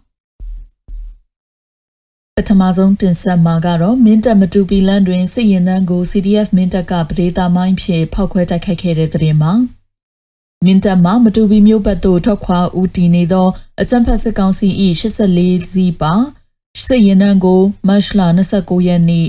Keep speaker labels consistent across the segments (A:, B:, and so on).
A: ပ ထမဆုံးတင်ဆက်မှာကတော့မင်းတပ်မတူပီလန်တွင်စစ်ရင်တန်းကို CDF မင်းတပ်ကပဒေတာမိုင်းဖြင့်ဖောက်ခွဲတိုက်ခိုက်ခဲ့တဲ့တဲ့ရင်မှာမင်းတပ်မှာမတူပီမြို့ဘက်သို့ထွက်ခွာဦးတည်နေသောအကြံဖက်စစ်ကောင်စီ၏84စီးပါစစ်ရင်တန်းကိုမတ်လ29ရက်နေ့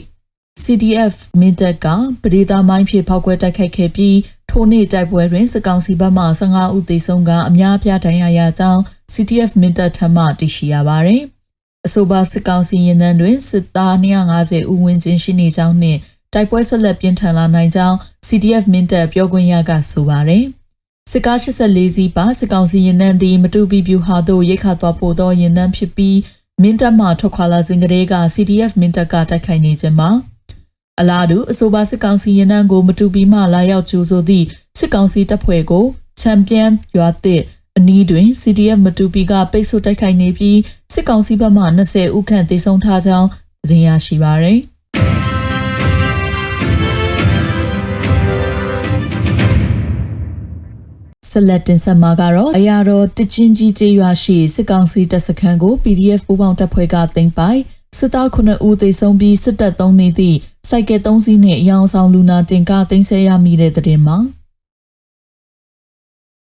A: CDF မင်းတပ်ကပဒေတာမိုင်းဖြင့်ဖောက်ခွဲတိုက်ခိုက်ခဲ့ပြီးထိုနေ့တိုက်ပွဲတွင်စစ်ကောင်စီဘက်မှ15ဦးသေဆုံးကအများအပြားဒဏ်ရာရကြောင်း CDF မင်းတပ်ထမှသိရှိရပါသည်။ အဆိုပါစစ်ကောင်စီရင်နှန်းတွင်စစ်သား250ဦးဝန်းကျင်ရှိနေကြောင်းနှင့်တိုက်ပွဲဆက်လက်ပြင်းထန်လာနိုင်ကြောင်း CDF မင်းတပ်ပြောခွင့်ရကဆိုပါတယ်။စစ်ကား84စီးပါစစ်ကောင်စီရင်နှန်းသည်မတူပီပြူဟာသို့ရိတ်ခါသွားပို့သောရင်နှန်းဖြစ်ပြီးမင်းတပ်မှထွက်ခွာလာစဉ်ကတည်းက CDF မင်းတပ်ကတိုက်ခိုက်နေခြင်းမှာအလားတူအဆိုပါစစ်ကောင်စီရင်နှန်းကိုမတူပီမှလာရောက်ကြိုဆိုသည့်စစ်ကောင်စီတပ်ဖွဲ့ကိုချန်ပီယံရွာသည့် အနီးတွင် CDF မတူပီကပိတ်ဆို့တိုက်ခိုက်နေပြီးစစ်ကောင်စီဘက်မှ20ဦးခန့်သေဆုံးထားကြောင်းသတင်းရရှိပါရယ်ဆလက်တင်ဆက်မှာကတော့အရာတော်တချင်းကြီးကျေးရွာရှိစစ်ကောင်စီတပ်စခန်းကို PDF ပူးပေါင်းတပ်ဖွဲ့ကသိမ်းပိုက်စစ်သား9ဦးသေဆုံးပြီးစစ်တပ်3နေသည့်စိုက်ကယ်3စီးနှင့်အယောင်ဆောင်လူနာတင်ကားသိမ်းဆည်းရမိတဲ့တဲ့တင်မှာ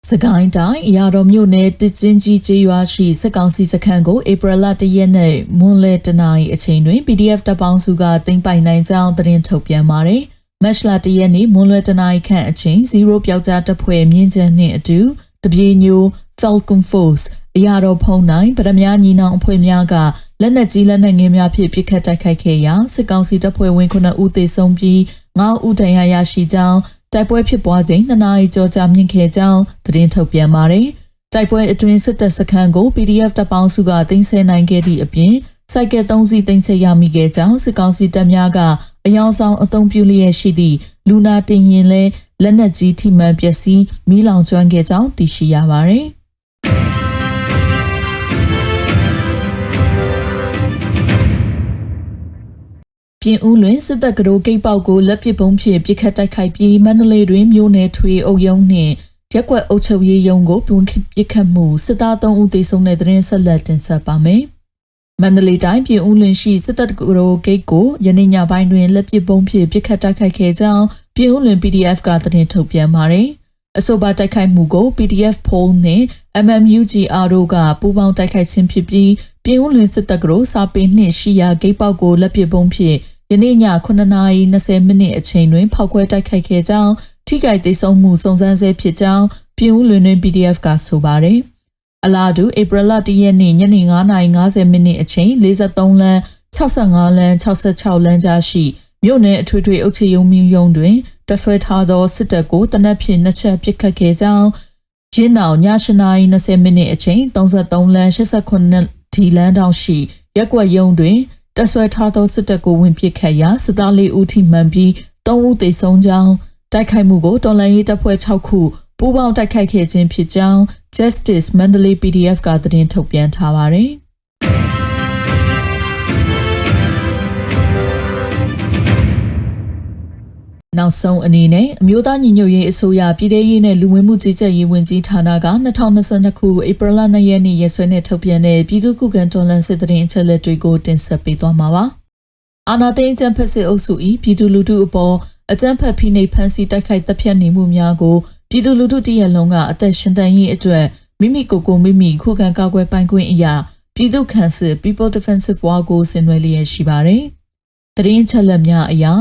A: စကိုင်းတိုင်းအရာတော်မြို့နယ်တချင်းကြီးကျေးရွာရှိစစ်ကောင်စီစခန်းကိုဧပြီလ၁ရက်နေ့မွန်းလယ်တနာရီအချိန်တွင် PDF တပ်ပေါင်းစုကတင်ပိုင်နိုင်ကြောင်းသတင်းထုတ်ပြန်ပါတယ်။မတ်လ၁ရက်နေ့မွန်းလယ်တနာရီခန့်အချိန်0ပျောက်ကြားတပ်ဖွဲ့မြင်းချမ်းနှင့်အတူတပြေညို Falcon Force အရာတော်ဖုံနိုင်ဗရမ ्या ညီနောင်အဖွဲ့များကလက်နက်ကြီးလက်နက်ငယ်များဖြင့်ပစ်ခတ်တိုက်ခိုက်ခဲ့ရာစစ်ကောင်စီတပ်ဖွဲ့ဝင်9ဦးသေဆုံးပြီး9ဦးဒဏ်ရာရရှိကြောင်း တိုက်ပွဲဖြစ်ပွားချိန်2နာရီကျော်ကြာမြင့်ခဲ့ကြောင်းသတင်းထုတ်ပြန်ပါတယ်။တိုက်ပွဲအတွင်းစစ်တပ်စခန်းကို PDF တပ်ပေါင်းစုကသိမ်းဆည်းနိုင်ခဲ့သည့်အပြင်စိုက်ကယ်3စီးသိမ်းဆည်းရမိခဲ့ကြောင်းစစ်ကောင်စီတပ်များကအယောင်ဆောင်အုံပြုလျက်ရှိသည့်လူနာတင်ရင်လဲလက်နက်ကြီးထိမှန်ပျက်စီးမိလောင်ကျွမ်းခဲ့ကြောင်းသိရှိရပါတယ်။ ပြင်ဦးလွင်စစ်တပ်ကရိုဂိတ်ပေါက်ကိုလက်ပစ်ပုံးဖြင့်ပစ်ခတ်တိုက်ခိုက်ပြီးမန္တလေးတွင်မြို့နယ်ထွေအုပ်ရုံးနှင့်ရက်ကွက်အုပ်ချုပ်ရေးရုံးကိုပုံပစ်ခတ်မှုစစ်သား3ဦးသေဆုံးတဲ့တွင်ဆက်လက်တင်ဆက်ပါမယ်။မန္တလေးတိုင်းပြင်ဦးလွင်ရှိစစ်တပ်ကရိုဂိတ်ကိုယနေ့ညပိုင်းတွင်လက်ပစ်ပုံးဖြင့်ပစ်ခတ်တိုက်ခိုက်ခဲ့ကြောင်းပြင်ဦးလွင် PDF ကသတင်းထုတ်ပြန်ပါတယ်။အဆိုပါတိုက်ခိုက်မှုကို PDF poll နဲ့ MMUGR တို့ကပူးပေါင်းတိုက်ခိုက်ခြင်းဖြစ်ပြီးပြင်ဦးလွင်စစ်တပ်ကရိုစာပေနှင့်ရှိရာဂိတ်ပေါက်ကိုလက်ပစ်ပုံးဖြင့် ယနေ့ည9:20မိနစ်အချိန်တွင်ဖောက်ခွဲတိုက်ခိုက်ခဲ့ကြောင်းထိခိုက်ဒေဆုံးမှုစုံစမ်းဆဲဖြစ်ကြောင်းပြည်ဦးလွင်တွင် PDF ကဆိုပါတယ်။အလားတူဧပြီလ1ရက်နေ့ညနေ9:50မိနစ်အချိန်43လမ်း65လမ်း66လမ်းကြားရှိမြို့နယ်အထွေထွေအုပ်ချုပ်ရေးမှူးရုံးတွင်တဆွဲထားသောစစ်တပ်ကိုတနက်ဖြန်နှစ်ချက်ပစ်ခတ်ခဲ့ကြောင်းရင်းနောင်ည8:20မိနစ်အချိန်33လမ်း89ဒီလမ်းတောင်ရှိရက်ကွက်ရုံးတွင် တက်ဆွဲထားသောစစ်တပ်ကိုဝင်ပစ်ခတ်ရာစစ်သားလေးဦးထိမှန်ပြီး၃ဦးသေဆုံးကြောင်းတိုက်ခိုက်မှုကိုတော်လှန်ရေးတပ်ဖွဲ့6ခုပူးပေါင်းတိုက်ခိုက်ခဲ့ခြင်းဖြစ်ကြောင်း Justice Mandalay PDF ကသတင်းထုတ်ပြန်ထားပါတယ်။ နောက်ဆုံးအနေနဲ့အမျိုးသားညီညွတ်ရေးအစိုးရပြည်ထရေးနဲ့လူဝင်မှုကြီးကြပ်ရေးဝန်ကြီးဌာနက2022ခုဧပြီလ2ရက်နေ့ရက်စွဲနဲ့ထုတ်ပြန်တဲ့ပြည်သူ့ခုခံတော်လှန်စစ်တရင်အချက်လက်တွေကိုတင်ဆက်ပေးသွားမှာပါ။အာနာသိန်းကျန်းဖက်စစ်အုပ်စု၏ပြည်သူလူထုအပေါ်အကြမ်းဖက်ဖိနှိပ်ဖန်ဆီးတိုက်ခိုက်တပ်ဖြတ်နေမှုများကိုပြည်သူလူထုတရက်လုံးကအသက်ရှင်သန်ရေးအတွက်မိမိကိုယ်ကိုမိမိခုခံကာကွယ်ပိုင်ခွင့်အရာပြည်သူ့ခံစစ် People Defensive War ကိုဆင်နွှဲလျက်ရှိပါတယ်။တရင်ချက်လက်များအရာ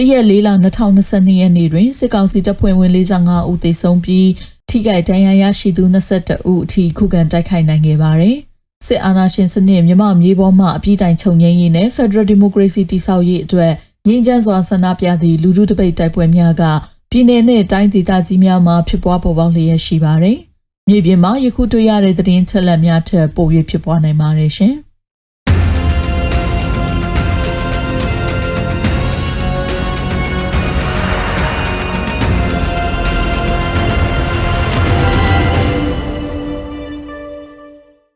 A: တရက်၄လ2022ရက်နေ့တွင်စစ်ကောင်စီတပ်ဖွဲ့ဝင်45ဦးသေဆုံးပြီးထိခိုက်ဒဏ်ရာရရှိသူ22ဦးအထိခုခံတိုက်ခိုက်နိုင်ခဲ့ပါတယ်။စစ်အာဏာရှင်စနစ်မြမမြေပေါ်မှအပြည့်တိုင်ချုပ်ငြိမ်းရေးနဲ့ Federal Democracy တည်ဆောက်ရေးအတွက်ငြိမ်းချမ်းစွာဆန္ဒပြသည့်လူထုတပိတ်တိုက်ပွဲများကပြည်내နဲ့တိုင်းဒေသကြီးများမှာဖြစ်ပွားပေါ်ပေါက်လျက်ရှိပါတယ်။မြေပြင်မှာယခုတွေ့ရတဲ့သတင်းချက်လက်များထက်ပို၍ဖြစ်ပွားနိုင်ပါတယ်ရှင်။